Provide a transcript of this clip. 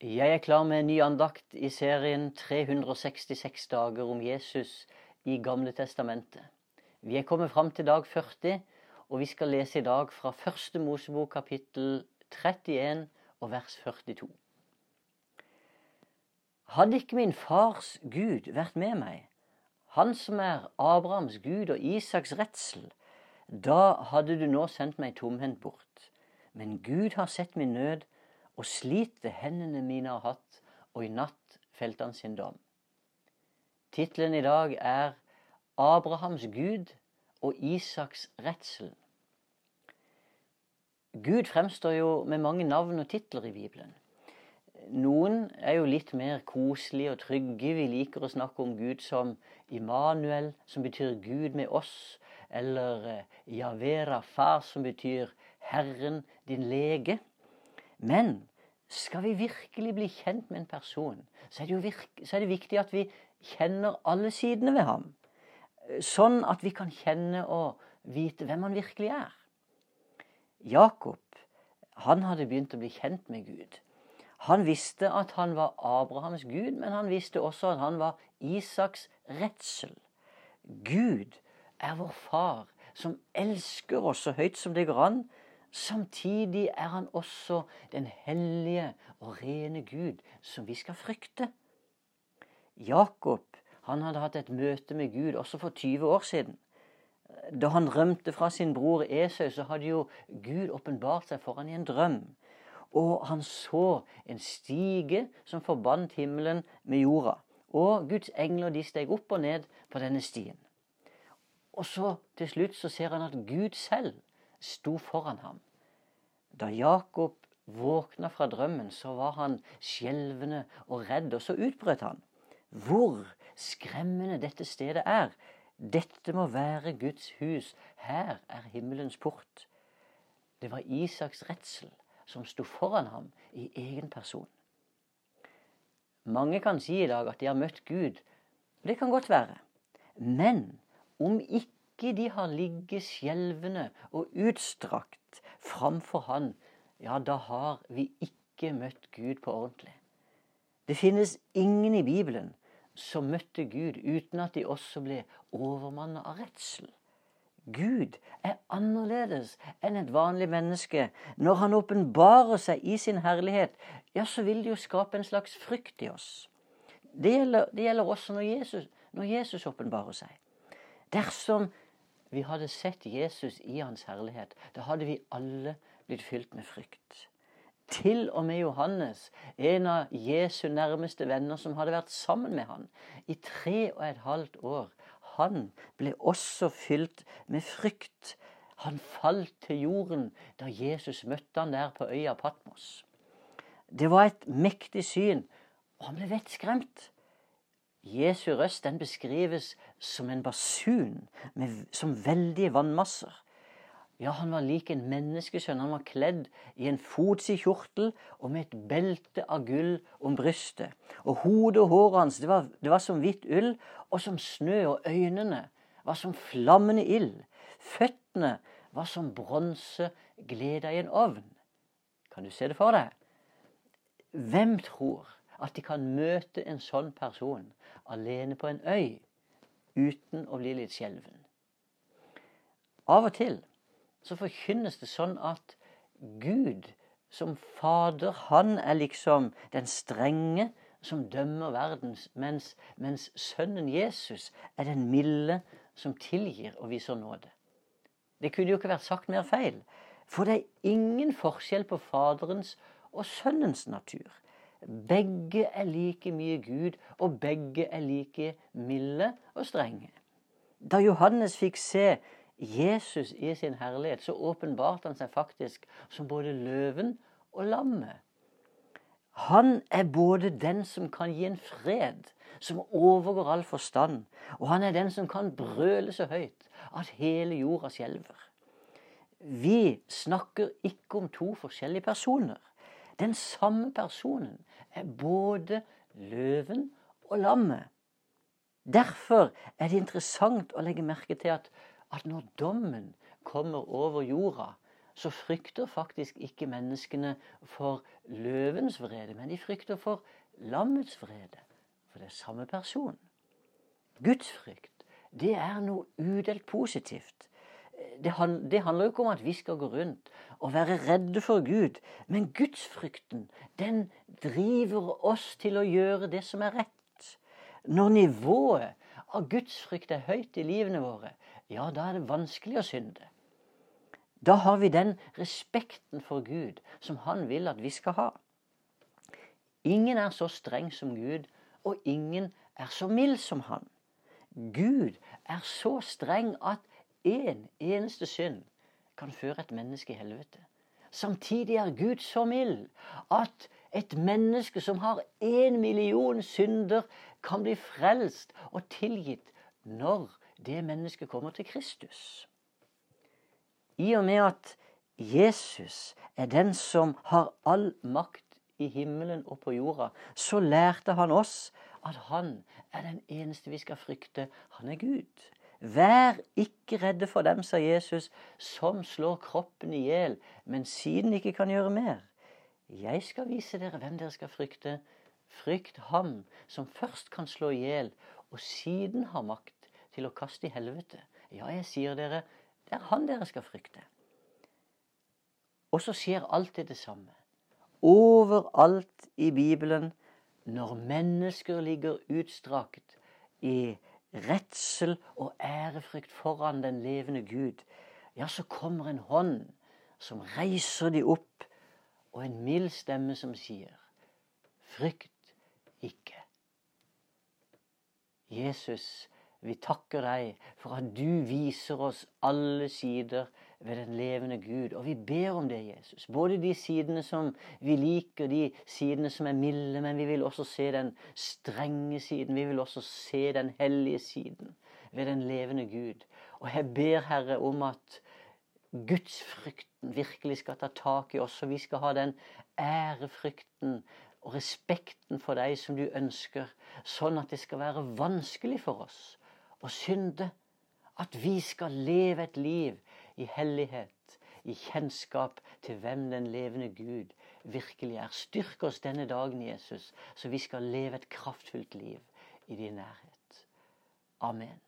Jeg er klar med en ny andakt i serien 366 dager om Jesus i Gamle testamentet. Vi er kommet fram til dag 40, og vi skal lese i dag fra første Mosebok kapittel 31 og vers 42. Hadde ikke min fars Gud vært med meg, han som er Abrahams Gud og Isaks redsel, da hadde du nå sendt meg tomhendt bort. Men Gud har sett min nød og slitet hendene mine har hatt, og i natt felte han sin dom. Tittelen i dag er Abrahams Gud og Isaks redsel. Gud fremstår jo med mange navn og titler i Bibelen. Noen er jo litt mer koselige og trygge. Vi liker å snakke om Gud som Immanuel, som betyr Gud med oss. Eller Javera Far, som betyr Herren din lege. Men skal vi virkelig bli kjent med en person, så er, det så er det viktig at vi kjenner alle sidene ved ham. Sånn at vi kan kjenne og vite hvem han virkelig er. Jakob han hadde begynt å bli kjent med Gud. Han visste at han var Abrahams Gud, men han visste også at han var Isaks redsel. Gud er vår far, som elsker oss så høyt som det går an, Samtidig er han også den hellige og rene Gud som vi skal frykte. Jakob han hadde hatt et møte med Gud også for 20 år siden. Da han rømte fra sin bror Esau, så hadde jo Gud åpenbart seg for han i en drøm. Og han så en stige som forbandt himmelen med jorda. Og Guds engler de steg opp og ned på denne stien. Og så til slutt så ser han at Gud selv sto foran ham. Da Jakob våkna fra drømmen, så var han skjelvende og redd, og så utbrøt han. Hvor skremmende dette stedet er! Dette må være Guds hus. Her er himmelens port. Det var Isaks redsel som sto foran ham i egen person. Mange kan si i dag at de har møtt Gud. Det kan godt være. Men om ikke ikke de har ligget skjelvende og utstrakt framfor Han, ja, da har vi ikke møtt Gud på ordentlig. Det finnes ingen i Bibelen som møtte Gud uten at de også ble overmannet av redsel. Gud er annerledes enn et vanlig menneske. Når han åpenbarer seg i sin herlighet, ja, så vil det jo skape en slags frykt i oss. Det gjelder, det gjelder også når Jesus, når Jesus åpenbarer seg. Dersom vi hadde sett Jesus i hans herlighet, da hadde vi alle blitt fylt med frykt. Til og med Johannes, en av Jesu nærmeste venner som hadde vært sammen med han i tre og et halvt år, han ble også fylt med frykt. Han falt til jorden da Jesus møtte han der på øya Patmos. Det var et mektig syn, og han ble vettskremt. Jesu røst den beskrives som en basun med, som veldige vannmasser. Ja, han var lik en menneskesønn. Han var kledd i en fotsid kjortel og med et belte av gull om brystet. Og hodet og håret hans det var, det var som hvitt ull og som snø, og øynene var som flammende ild. Føttene var som bronse gleda i en ovn. Kan du se det for deg? Hvem tror at de kan møte en sånn person alene på en øy uten å bli litt skjelven. Av og til så forkynnes det sånn at Gud som Fader, han er liksom den strenge som dømmer verden, mens, mens sønnen Jesus er den milde som tilgir og viser nåde. Det kunne jo ikke vært sagt mer feil. For det er ingen forskjell på Faderens og Sønnens natur. Begge er like mye Gud, og begge er like milde og strenge. Da Johannes fikk se Jesus i sin herlighet, så åpenbarte han seg faktisk som både løven og lammet. Han er både den som kan gi en fred som overgår all forstand, og han er den som kan brøle så høyt at hele jorda skjelver. Vi snakker ikke om to forskjellige personer. Den samme personen er både løven og lammet. Derfor er det interessant å legge merke til at, at når dommen kommer over jorda, så frykter faktisk ikke menneskene for løvens vrede, men de frykter for lammets vrede. For det er samme person. Gudsfrykt, det er noe udelt positivt. Det, handler jo ikke om at vi skal gå rundt og være redde for Gud, men gudsfrykten, den driver oss til å gjøre det som er rett. Når nivået av gudsfrykt er høyt i livene våre, ja, da er det vanskelig å synde. Da har vi den respekten for Gud som han vil at vi skal ha. Ingen er så streng som Gud, og ingen er så mild som han. Gud er så streng at én en eneste synd kan føre et menneske i helvete. Samtidig er Gud så mild at et menneske som har én million synder, kan bli frelst og tilgitt når det mennesket kommer til Kristus. I og med at Jesus er den som har all makt i himmelen og på jorda, så lærte han oss at han er den eneste vi skal frykte. Han er Gud. Vær ikke redde for dem, sa Jesus, som slår kroppen i hjel, men siden ikke kan gjøre mer. Jeg skal vise dere hvem dere skal frykte. Frykt ham som først kan slå i hjel, og siden har makt til å kaste i helvete. Ja, jeg sier dere, det er han dere skal frykte. Og så skjer alltid det samme. Overalt i Bibelen, når mennesker ligger utstrakt i redsel og ærefrykt foran den levende Gud, ja, så kommer en hånd som reiser de opp, og en mild stemme som sier, frykt ikke. Jesus, vi takker deg for at du viser oss alle sider ved den levende Gud. Og vi ber om det, Jesus. Både de sidene som vi liker, de sidene som er milde, men vi vil også se den strenge siden. Vi vil også se den hellige siden ved den levende Gud. Og jeg ber, Herre, om at gudsfrykten virkelig skal ta tak i oss, og vi skal ha den ærefrykten og respekten for deg som du ønsker, sånn at det skal være vanskelig for oss å synde. At vi skal leve et liv i hellighet, i kjennskap til hvem den levende Gud virkelig er. Styrk oss denne dagen, Jesus, så vi skal leve et kraftfullt liv i din nærhet. Amen.